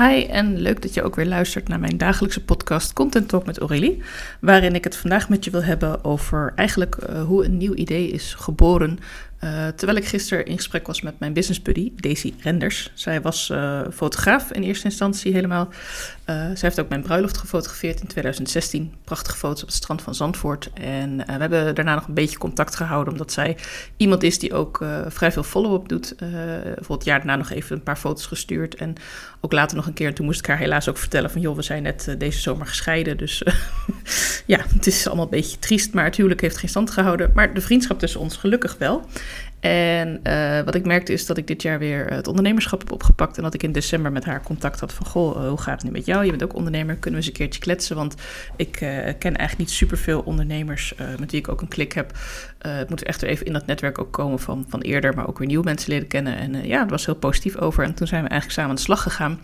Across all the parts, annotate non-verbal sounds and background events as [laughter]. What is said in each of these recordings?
Hi en leuk dat je ook weer luistert naar mijn dagelijkse podcast Content Talk met Aurélie, waarin ik het vandaag met je wil hebben over eigenlijk uh, hoe een nieuw idee is geboren uh, terwijl ik gisteren in gesprek was met mijn business buddy, Daisy Renders. Zij was uh, fotograaf in eerste instantie helemaal. Uh, zij heeft ook mijn bruiloft gefotografeerd in 2016. Prachtige foto's op het strand van Zandvoort. En we hebben daarna nog een beetje contact gehouden, omdat zij iemand is die ook vrij veel follow-up doet. bijvoorbeeld het jaar daarna nog even een paar foto's gestuurd. En ook later nog een keer, en toen moest ik haar helaas ook vertellen van... joh, we zijn net deze zomer gescheiden, dus [laughs] ja, het is allemaal een beetje triest. Maar het huwelijk heeft geen stand gehouden. Maar de vriendschap tussen ons gelukkig wel. En uh, wat ik merkte is dat ik dit jaar weer het ondernemerschap heb opgepakt. En dat ik in december met haar contact had van... Goh, hoe gaat het nu met jou? Je bent ook ondernemer, kunnen we eens een keertje kletsen? Want ik uh, ken eigenlijk niet superveel ondernemers met wie ik ook een klik heb. het moet echt weer even in dat netwerk ook komen van, van eerder... maar ook weer nieuwe mensen leren kennen. En ja, het was heel positief over. En toen zijn we eigenlijk samen aan de slag gegaan...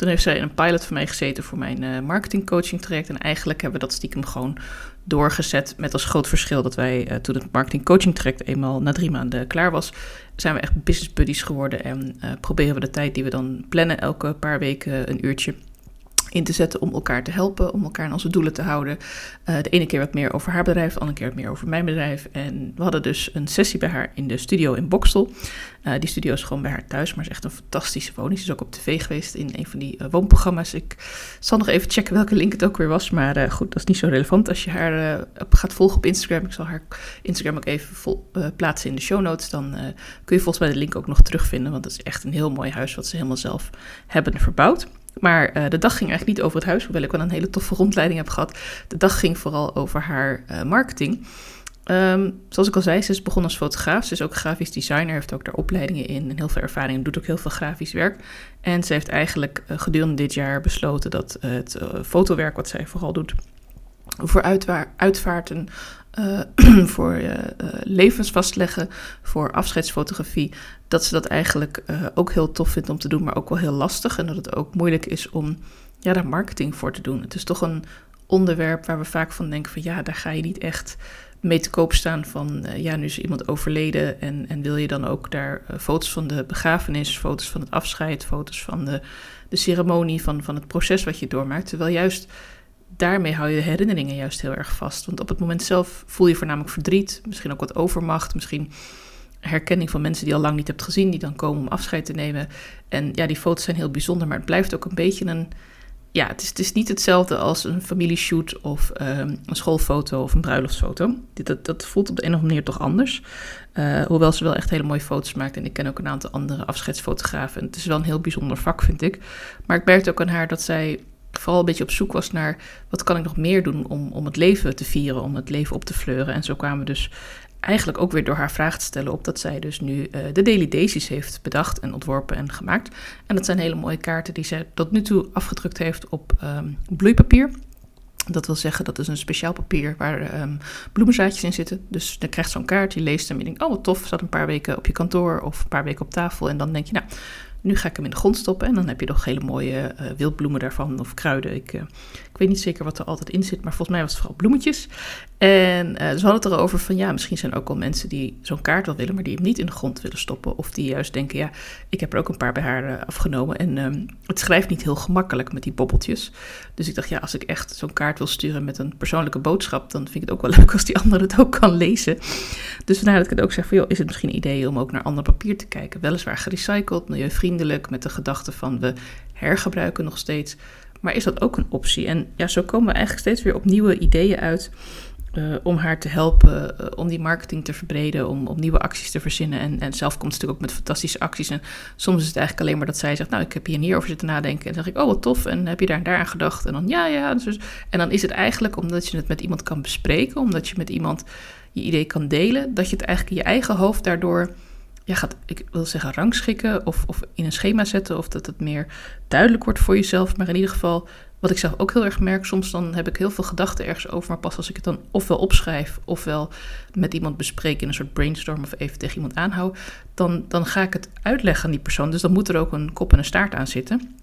Toen heeft zij een pilot van mij gezeten voor mijn uh, marketingcoaching traject. En eigenlijk hebben we dat stiekem gewoon doorgezet. Met als groot verschil dat wij uh, toen het marketingcoaching traject eenmaal na drie maanden klaar was, zijn we echt business buddies geworden. En uh, proberen we de tijd die we dan plannen, elke paar weken een uurtje in te zetten om elkaar te helpen, om elkaar aan onze doelen te houden. Uh, de ene keer wat meer over haar bedrijf, de andere keer wat meer over mijn bedrijf. En we hadden dus een sessie bij haar in de studio in Bokstel. Uh, die studio is gewoon bij haar thuis, maar is echt een fantastische woning. Ze is ook op tv geweest in een van die uh, woonprogramma's. Ik zal nog even checken welke link het ook weer was, maar goed, dat is niet zo relevant. Als je haar gaat volgen op Instagram, ik zal haar Instagram ook even plaatsen in de show notes, dan kun je volgens mij de link ook nog terugvinden, want het is echt een heel mooi huis wat ze helemaal zelf hebben verbouwd. Maar uh, de dag ging eigenlijk niet over het huis, hoewel ik wel een hele toffe rondleiding heb gehad. De dag ging vooral over haar uh, marketing. Um, zoals ik al zei, ze is begonnen als fotograaf. Ze is ook grafisch designer, heeft ook daar opleidingen in en heel veel ervaring doet ook heel veel grafisch werk. En ze heeft eigenlijk uh, gedurende dit jaar besloten dat het fotowerk wat zij vooral doet voor uitvaarten, uh, [clears throat] voor uh, levens vastleggen, voor afscheidsfotografie, dat ze dat eigenlijk ook heel tof vindt om te doen, maar ook wel heel lastig. En dat het ook moeilijk is om ja, daar marketing voor te doen. Het is toch een onderwerp waar we vaak van denken van ja, daar ga je niet echt mee te koop staan van ja, nu is iemand overleden en, en wil je dan ook daar foto's van de begrafenis, foto's van het afscheid, foto's van de, de ceremonie, van, van het proces wat je doormaakt. Terwijl juist daarmee hou je de herinneringen juist heel erg vast. Want op het moment zelf voel je voornamelijk verdriet, misschien ook wat overmacht, misschien herkenning van mensen die al lang niet hebt gezien, die dan komen om afscheid te nemen. En ja, die foto's zijn heel bijzonder, maar het blijft ook een beetje een. Ja, het is, het is niet hetzelfde als een familieshoot of um, een schoolfoto of een bruiloftsfoto. Dat, voelt op de een of andere manier toch anders. Uh, hoewel ze wel echt hele mooie foto's maakt. En ik ken ook een aantal andere afscheidsfotografen. En het is wel een heel bijzonder vak, vind ik. Maar ik merkte ook aan haar dat zij vooral een beetje op zoek was naar wat kan ik nog meer doen om, om het leven te vieren, om het leven op te fleuren. En zo kwamen we dus eigenlijk ook weer door haar vraag te stellen op dat zij dus nu uh, de Daily Daisies heeft bedacht en ontworpen en gemaakt. En dat zijn hele mooie kaarten die zij tot nu toe afgedrukt heeft op um, bloeipapier. Dat wil zeggen, dat is een speciaal papier waar um, bloemenzaadjes in zitten. Dus dan krijgt zo'n kaart, je leest hem en je denkt, oh wat tof, staat een paar weken op je kantoor of een paar weken op tafel. En dan denk je, nou, nu ga ik hem in de grond stoppen en dan heb je nog hele mooie uh, wildbloemen daarvan of kruiden. Ik, uh, ik weet niet zeker wat er altijd in zit, maar volgens mij was het vooral bloemetjes. En uh, we hadden het erover van ja, misschien zijn er ook wel mensen die zo'n kaart wel willen, maar die hem niet in de grond willen stoppen. Of die juist denken, ja, ik heb er ook een paar bij haar afgenomen en um, het schrijft niet heel gemakkelijk met die bobbeltjes. Dus ik dacht, ja, als ik echt zo'n kaart wil sturen met een persoonlijke boodschap, dan vind ik het ook wel [laughs] leuk als die ander het ook kan lezen. Dus vandaar dat ik het ook zeg van, joh, is het misschien een idee om ook naar ander papier te kijken? Weliswaar gerecycled, milieuvriendelijk, met de gedachte van we hergebruiken nog steeds. Maar is dat ook een optie? En ja, zo komen we eigenlijk steeds weer op nieuwe ideeën uit. Uh, om haar te helpen, uh, om die marketing te verbreden, om, om nieuwe acties te verzinnen. En, en zelf komt ze natuurlijk ook met fantastische acties. En soms is het eigenlijk alleen maar dat zij zegt, nou, ik heb hier en hier over zitten nadenken. En dan zeg ik, oh, wat tof. En heb je daar en daar aan gedacht? En dan, ja, ja. Dus, en dan is het eigenlijk, omdat je het met iemand kan bespreken, omdat je met iemand je idee kan delen, dat je het eigenlijk in je eigen hoofd daardoor ja, gaat, ik wil zeggen, rangschikken of, of in een schema zetten. Of dat het meer duidelijk wordt voor jezelf. Maar in ieder geval, wat ik zelf ook heel erg merk, soms dan heb ik heel veel gedachten ergens over. Maar pas als ik het dan ofwel opschrijf, ofwel met iemand bespreek in een soort brainstorm of even tegen iemand aanhoud, dan, dan ga ik het uitleggen aan die persoon. Dus dan moet er ook een kop en een staart aan zitten.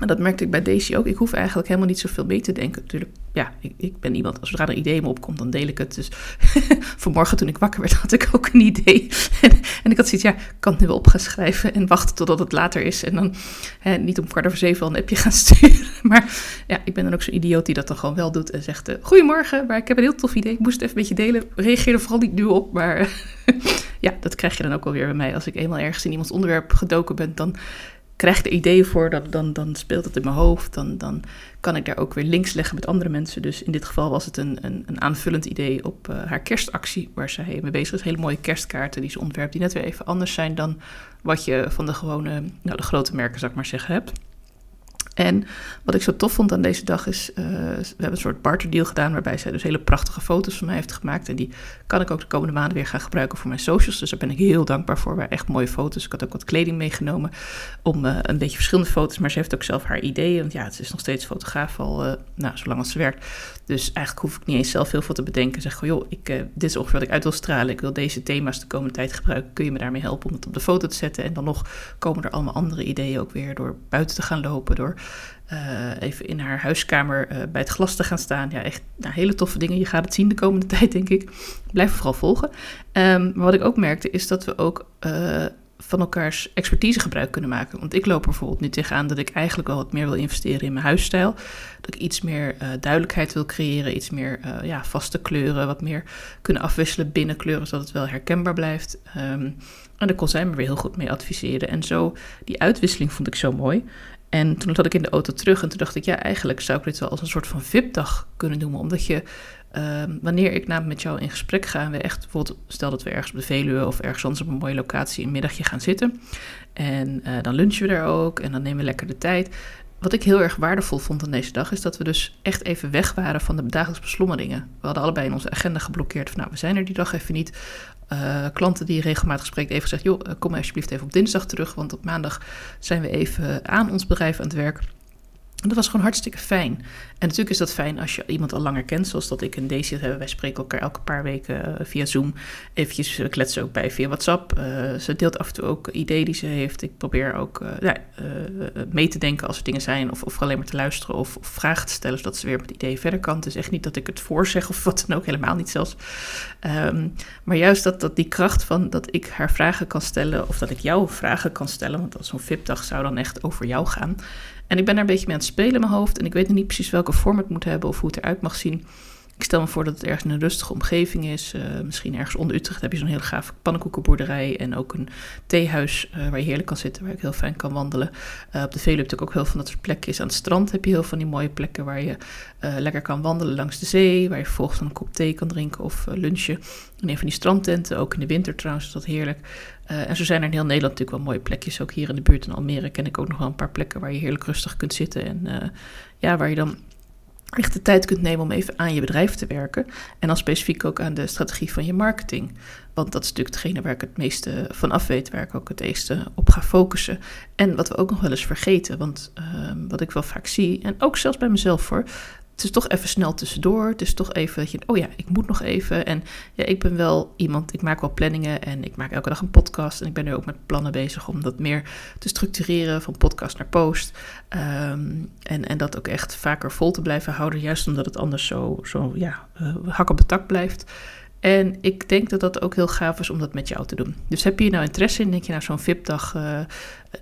En dat merkte ik bij Daisy ook. Ik hoef eigenlijk helemaal niet zoveel mee te denken. Natuurlijk, ja, ik, ik ben iemand, als er idee me opkomt, dan deel ik het. Dus [laughs] vanmorgen toen ik wakker werd, had ik ook een idee. [laughs] en, ik had zoiets, ja, ik kan het nu wel op gaan schrijven en wachten totdat het later is. En dan hè, niet om kwart over zeven al een appje gaan [laughs] sturen. Maar ja, ik ben dan ook zo'n idioot die dat dan gewoon wel doet en zegt, uh, goedemorgen, maar ik heb een heel tof idee. Ik moest het even een beetje delen. Reageer er vooral niet nu op, maar ja, dat krijg je dan ook alweer bij mij. Als ik eenmaal ergens in iemands onderwerp gedoken ben, dan krijg er ideeën voor, dan, dan, dan speelt het in mijn hoofd. Dan, dan kan ik daar ook weer links leggen met andere mensen. Dus in dit geval was het een, een, een aanvullend idee op uh, haar kerstactie, waar zij mee bezig is. Hele mooie kerstkaarten die ze ontwerpt, die net weer even anders zijn dan wat je van de gewone, nou de grote merken, zou ik maar zeggen, hebt. En wat ik zo tof vond aan deze dag is, uh, we hebben een soort barterdeal gedaan waarbij zij dus hele prachtige foto's van mij heeft gemaakt. En die kan ik ook de komende maanden weer gaan gebruiken voor mijn socials. Dus daar ben ik heel dankbaar voor. Waar echt mooie foto's. Ik had ook wat kleding meegenomen om uh, een beetje verschillende foto's. Maar ze heeft ook zelf haar ideeën. Want ja, het is nog steeds fotograaf al, uh, nou, zolang als ze werkt. Dus eigenlijk hoef ik niet eens zelf heel veel te bedenken. Zeg gewoon, joh, ik, dit is ongeveer wat ik uit wil stralen. Ik wil deze thema's de komende tijd gebruiken. Kun je me daarmee helpen om het op de foto te zetten? En dan nog komen er allemaal andere ideeën ook weer door buiten te gaan lopen. Door uh, even in haar huiskamer uh, bij het glas te gaan staan. Ja, echt nou, hele toffe dingen. Je gaat het zien de komende [laughs] tijd, denk ik. Blijf vooral volgen. Um, maar wat ik ook merkte, is dat we ook uh, van elkaars expertise gebruik kunnen maken. Want ik loop er bijvoorbeeld nu tegenaan dat ik eigenlijk wel wat meer wil investeren in mijn huisstijl. Dat ik iets meer duidelijkheid wil creëren, iets meer ja, vaste kleuren, wat meer kunnen afwisselen binnen kleuren, zodat het wel herkenbaar blijft. Um, en daar kon zij me weer heel goed mee adviseren. En zo, die uitwisseling vond ik zo mooi. En toen zat ik in de auto terug en toen dacht ik, ja, eigenlijk zou ik dit wel als een soort van VIP-dag kunnen noemen. Omdat je, uh, wanneer ik namelijk met jou in gesprek ga en we echt, bijvoorbeeld, stel dat we ergens op de Veluwe of ergens anders op een mooie locatie een middagje gaan zitten. En uh, dan lunchen we daar ook en dan nemen we lekker de tijd. Wat ik heel erg waardevol vond aan deze dag is dat we dus echt even weg waren van de dagelijkse beslommeringen. We hadden allebei in onze agenda geblokkeerd van nou, we zijn er die dag even niet. Uh, klanten die regelmatig spreekt even gezegd, joh, kom alsjeblieft even op dinsdag terug, want op maandag zijn we even aan ons bedrijf aan het werk. Dat was gewoon hartstikke fijn. En natuurlijk is dat fijn als je iemand al langer kent, zoals dat ik en Daisy hebben. Wij spreken elkaar elke paar weken uh, via Zoom. Eventjes kletsen ook bij via WhatsApp. Uh, ze deelt af en toe ook ideeën die ze heeft. Ik probeer ook ja, mee te denken als er dingen zijn, of, of alleen maar te luisteren of, vragen te stellen, zodat ze weer met ideeën verder kan. Het is echt niet dat ik het voorzeg of wat dan ook, helemaal niet zelfs. Um, maar juist dat, dat die kracht van dat ik haar vragen kan stellen, of dat ik jouw vragen kan stellen, want zo'n VIP-dag zou dan echt over jou gaan. En ik ben daar een beetje mee aan het spelen in mijn hoofd. En ik weet nog niet precies welke vorm het moet hebben of hoe het eruit mag zien. Ik stel me voor dat het ergens in een rustige omgeving is. Uh, misschien ergens onder Utrecht heb je zo'n hele gaaf pannenkoekenboerderij. En ook een theehuis uh, waar je heerlijk kan zitten, waar ik heel fijn kan wandelen. Uh, op de Veluwe heb ik ook heel van dat soort plekjes. Aan het strand heb je heel van die mooie plekken waar je lekker kan wandelen langs de zee. Waar je vervolgens een kop thee kan drinken of lunchen. In een van die strandtenten, ook in de winter trouwens, is dat heerlijk. En zo zijn er in heel Nederland natuurlijk wel mooie plekjes. Ook hier in de buurt in Almere ken ik ook nog wel een paar plekken waar je heerlijk rustig kunt zitten. En ja, waar je dan echt de tijd kunt nemen om even aan je bedrijf te werken. En dan specifiek ook aan de strategie van je marketing. Want dat is natuurlijk hetgene waar ik het meeste van af weet, waar ik ook het meeste op ga focussen. En wat we ook nog wel eens vergeten, want uh, wat ik wel vaak zie, en ook zelfs bij mezelf voor, het is toch even snel tussendoor. Het is toch even dat je, oh ja, ik moet nog even. En ja, ik ben wel iemand, ik maak wel planningen en ik maak elke dag een podcast. En ik ben nu ook met plannen bezig om dat meer te structureren, van podcast naar post. Um, en, en dat ook echt vaker vol te blijven houden, juist omdat het anders zo, zo ja, uh, hak op de tak blijft. En ik denk dat dat ook heel gaaf is om dat met jou te doen. Dus heb je hier nou interesse in? Denk je nou zo'n VIP-dag, uh,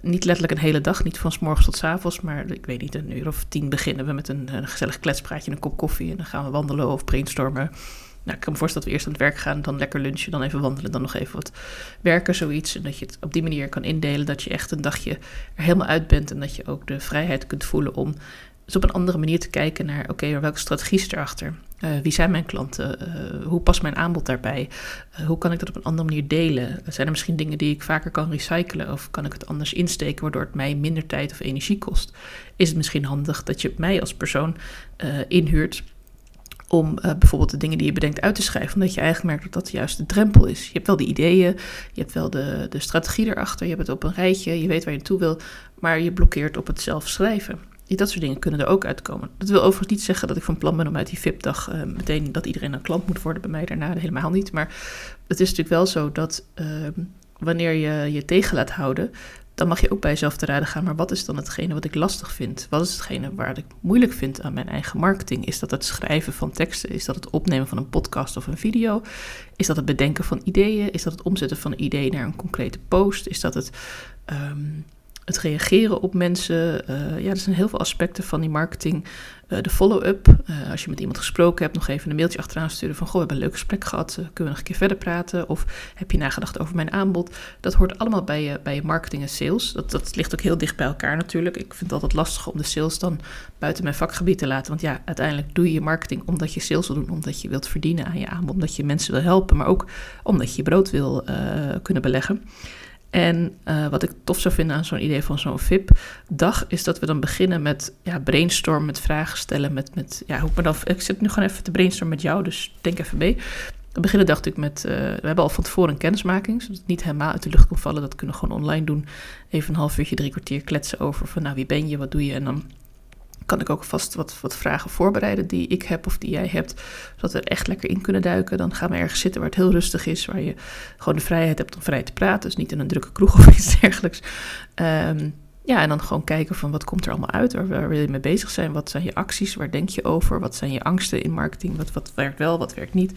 niet letterlijk een hele dag, niet van s morgens tot s avonds, maar ik weet niet, een uur of tien beginnen we met een, gezellig kletspraatje, een kop koffie en dan gaan we wandelen of brainstormen. Nou, ik kan me voorstellen dat we eerst aan het werk gaan, dan lekker lunchen, dan even wandelen, dan nog even wat werken, zoiets. En dat je het op die manier kan indelen, dat je echt een dagje er helemaal uit bent en dat je ook de vrijheid kunt voelen om dus op een andere manier te kijken naar, oké, okay, welke strategie is erachter? Uh, wie zijn mijn klanten? Uh, hoe past mijn aanbod daarbij? Uh, hoe kan ik dat op een andere manier delen? Zijn er misschien dingen die ik vaker kan recyclen? Of kan ik het anders insteken, waardoor het mij minder tijd of energie kost? Is het misschien handig dat je mij als persoon inhuurt om bijvoorbeeld de dingen die je bedenkt uit te schrijven, omdat je eigenlijk merkt dat dat juist de drempel is. Je hebt wel de ideeën, je hebt wel de, de strategie erachter, je hebt het op een rijtje, je weet waar je naartoe wil, maar je blokkeert op het zelf schrijven dat soort dingen kunnen er ook uitkomen. Dat wil overigens niet zeggen dat ik van plan ben om uit die VIP-dag uh, meteen dat iedereen een klant moet worden bij mij daarna. Helemaal niet. Maar het is natuurlijk wel zo dat uh, wanneer je je tegen laat houden, dan mag je ook bij jezelf te raden gaan. Maar wat is dan hetgene wat ik lastig vind? Wat is hetgene waar ik moeilijk vind aan mijn eigen marketing? Is dat het schrijven van teksten? Is dat het opnemen van een podcast of een video? Is dat het bedenken van ideeën? Is dat het omzetten van een idee naar een concrete post? Is dat het ehm, het reageren op mensen. Uh, ja, er zijn heel veel aspecten van die marketing. Uh, de follow-up, uh, als je met iemand gesproken hebt, nog even een mailtje achteraan sturen van... goh, we hebben een leuk gesprek gehad, kunnen we nog een keer verder praten? Of heb je nagedacht over mijn aanbod? Dat hoort allemaal bij je, bij marketing en sales. Dat, dat ligt ook heel dicht bij elkaar natuurlijk. Ik vind het altijd lastig om de sales dan buiten mijn vakgebied te laten. Want ja, uiteindelijk doe je je marketing omdat je sales wil doen... omdat je wilt verdienen aan je aanbod, omdat je mensen wil helpen... maar ook omdat je je brood wil kunnen beleggen. En uh, wat ik tof zou vinden aan zo'n idee van zo'n VIP-dag, is dat we dan beginnen met ja, brainstorm, met vragen stellen. Met, met, ja, hoe ik, dan, ik zit nu gewoon even te brainstormen met jou, dus denk even mee. We beginnen dacht ik met, uh, we hebben al van tevoren een kennismaking, zodat het niet helemaal uit de lucht kan vallen. Dat kunnen we gewoon online doen. Even een half uurtje, drie kwartier kletsen over van nou wie ben je, wat doe je en dan kan ik ook vast wat, wat vragen voorbereiden die ik heb of die jij hebt. Zodat we er echt lekker in kunnen duiken. Dan gaan we ergens zitten waar het heel rustig is. Waar je gewoon de vrijheid hebt om vrij te praten. Dus niet in een drukke kroeg [laughs] of iets dergelijks. Um, ja, en dan gewoon kijken van wat komt er allemaal uit, waar, wil je mee bezig zijn, wat zijn je acties, waar denk je over, wat zijn je angsten in marketing, wat, wat werkt wel, wat werkt niet.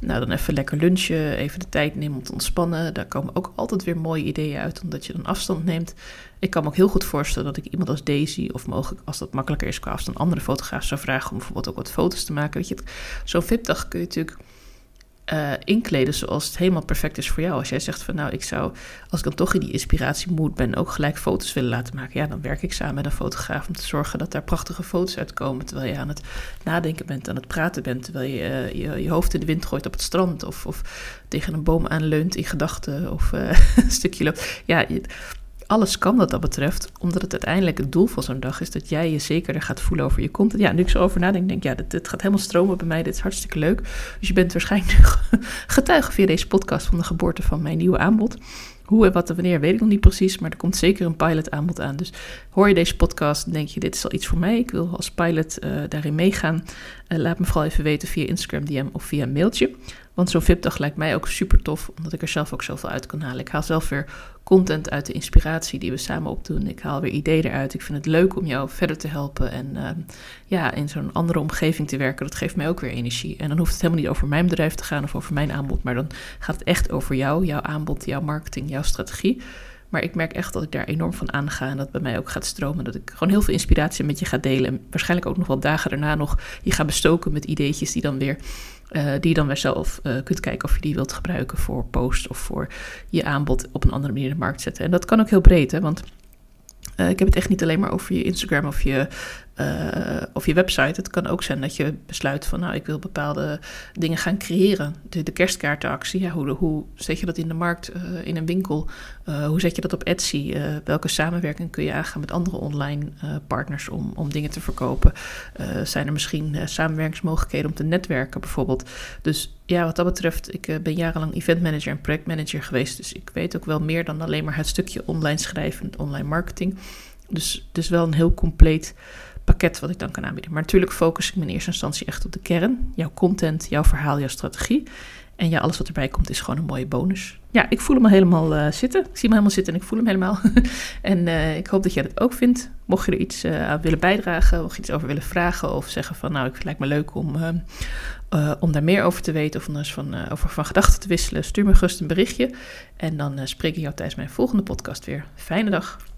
Nou, dan even lekker lunchen, even de tijd nemen om te ontspannen. Daar komen ook altijd weer mooie ideeën uit, omdat je dan afstand neemt. Ik kan me ook heel goed voorstellen dat ik iemand als Daisy, of mogelijk als dat makkelijker is qua afstand, andere fotograaf zou vragen om bijvoorbeeld ook wat foto's te maken. Weet je, zo'n VIP-dag kun je natuurlijk uh, inkleden zoals het helemaal perfect is voor jou. Als jij zegt van nou, ik zou, als ik dan toch in die inspiratiemoed ben, ook gelijk foto's willen laten maken. Ja, dan werk ik samen met een fotograaf om te zorgen dat daar prachtige foto's uitkomen. Terwijl je aan het nadenken bent, aan het praten bent. Terwijl je uh, je, je, hoofd in de wind gooit op het strand. Of, of tegen een boom aanleunt in gedachten. Of uh, [laughs] een stukje loopt. Ja, je, alles kan wat dat betreft, omdat het uiteindelijk het doel van zo'n dag is dat jij je zekerder gaat voelen over je content. Ja, nu ik zo over nadenk, denk ik, ja, dit, gaat helemaal stromen bij mij, dit is hartstikke leuk. Dus je bent waarschijnlijk [laughs] getuige via deze podcast van de geboorte van mijn nieuwe aanbod. Hoe en wat en wanneer weet ik nog niet precies, maar er komt zeker een pilot aanbod aan. Dus hoor je deze podcast en denk je, dit is al iets voor mij, ik wil als pilot uh, daarin meegaan. Uh, laat me vooral even weten via Instagram DM of via een mailtje. Want zo'n VIP-dag lijkt mij ook super tof, omdat ik er zelf ook zoveel uit kan halen. Ik haal zelf weer content uit de inspiratie die we samen opdoen. Ik haal weer ideeën eruit. Ik vind het leuk om jou verder te helpen en uh, ja, in zo'n andere omgeving te werken. Dat geeft mij ook weer energie. En dan hoeft het helemaal niet over mijn bedrijf te gaan of over mijn aanbod, maar dan gaat het echt over jou, jouw aanbod, jouw marketing, jouw strategie. Maar ik merk echt dat ik daar enorm van aanga en dat bij mij ook gaat stromen. Dat ik gewoon heel veel inspiratie met je ga delen. En waarschijnlijk ook nog wel dagen daarna nog je ga bestoken met ideetjes die dan weer uh, die je dan weer zelf uh, kunt kijken of je die wilt gebruiken voor post of voor je aanbod op een andere manier in de markt zetten. En dat kan ook heel breed, hè, want uh, ik heb het echt niet alleen maar over je Instagram of je uh, of je website. Het kan ook zijn dat je besluit van, nou, ik wil bepaalde dingen gaan creëren. De, de kerstkaartenactie, ja, hoe, hoe zet je dat in de markt, uh, in een winkel? Hoe zet je dat op Etsy? welke samenwerking kun je aangaan met andere online partners om, om dingen te verkopen? zijn er misschien samenwerkingsmogelijkheden om te netwerken bijvoorbeeld? Dus ja, wat dat betreft, ik ben jarenlang eventmanager en projectmanager geweest. Dus ik weet ook wel meer dan alleen maar het stukje online schrijven, online marketing. Dus het is wel een heel compleet pakket wat ik dan kan aanbieden. Maar natuurlijk focus ik me in eerste instantie echt op de kern. Jouw content, jouw verhaal, jouw strategie. En ja, alles wat erbij komt is gewoon een mooie bonus. Ja, ik voel hem al helemaal uh, zitten. Ik zie hem helemaal zitten en ik voel hem helemaal. [laughs] en uh, ik hoop dat jij dat ook vindt. Mocht je er iets uh, aan willen bijdragen, of iets over willen vragen, of zeggen van nou, het lijkt me leuk om, om daar meer over te weten, of van, over van gedachten te wisselen, stuur me gerust een berichtje. En dan spreek ik jou tijdens mijn volgende podcast weer. Fijne dag.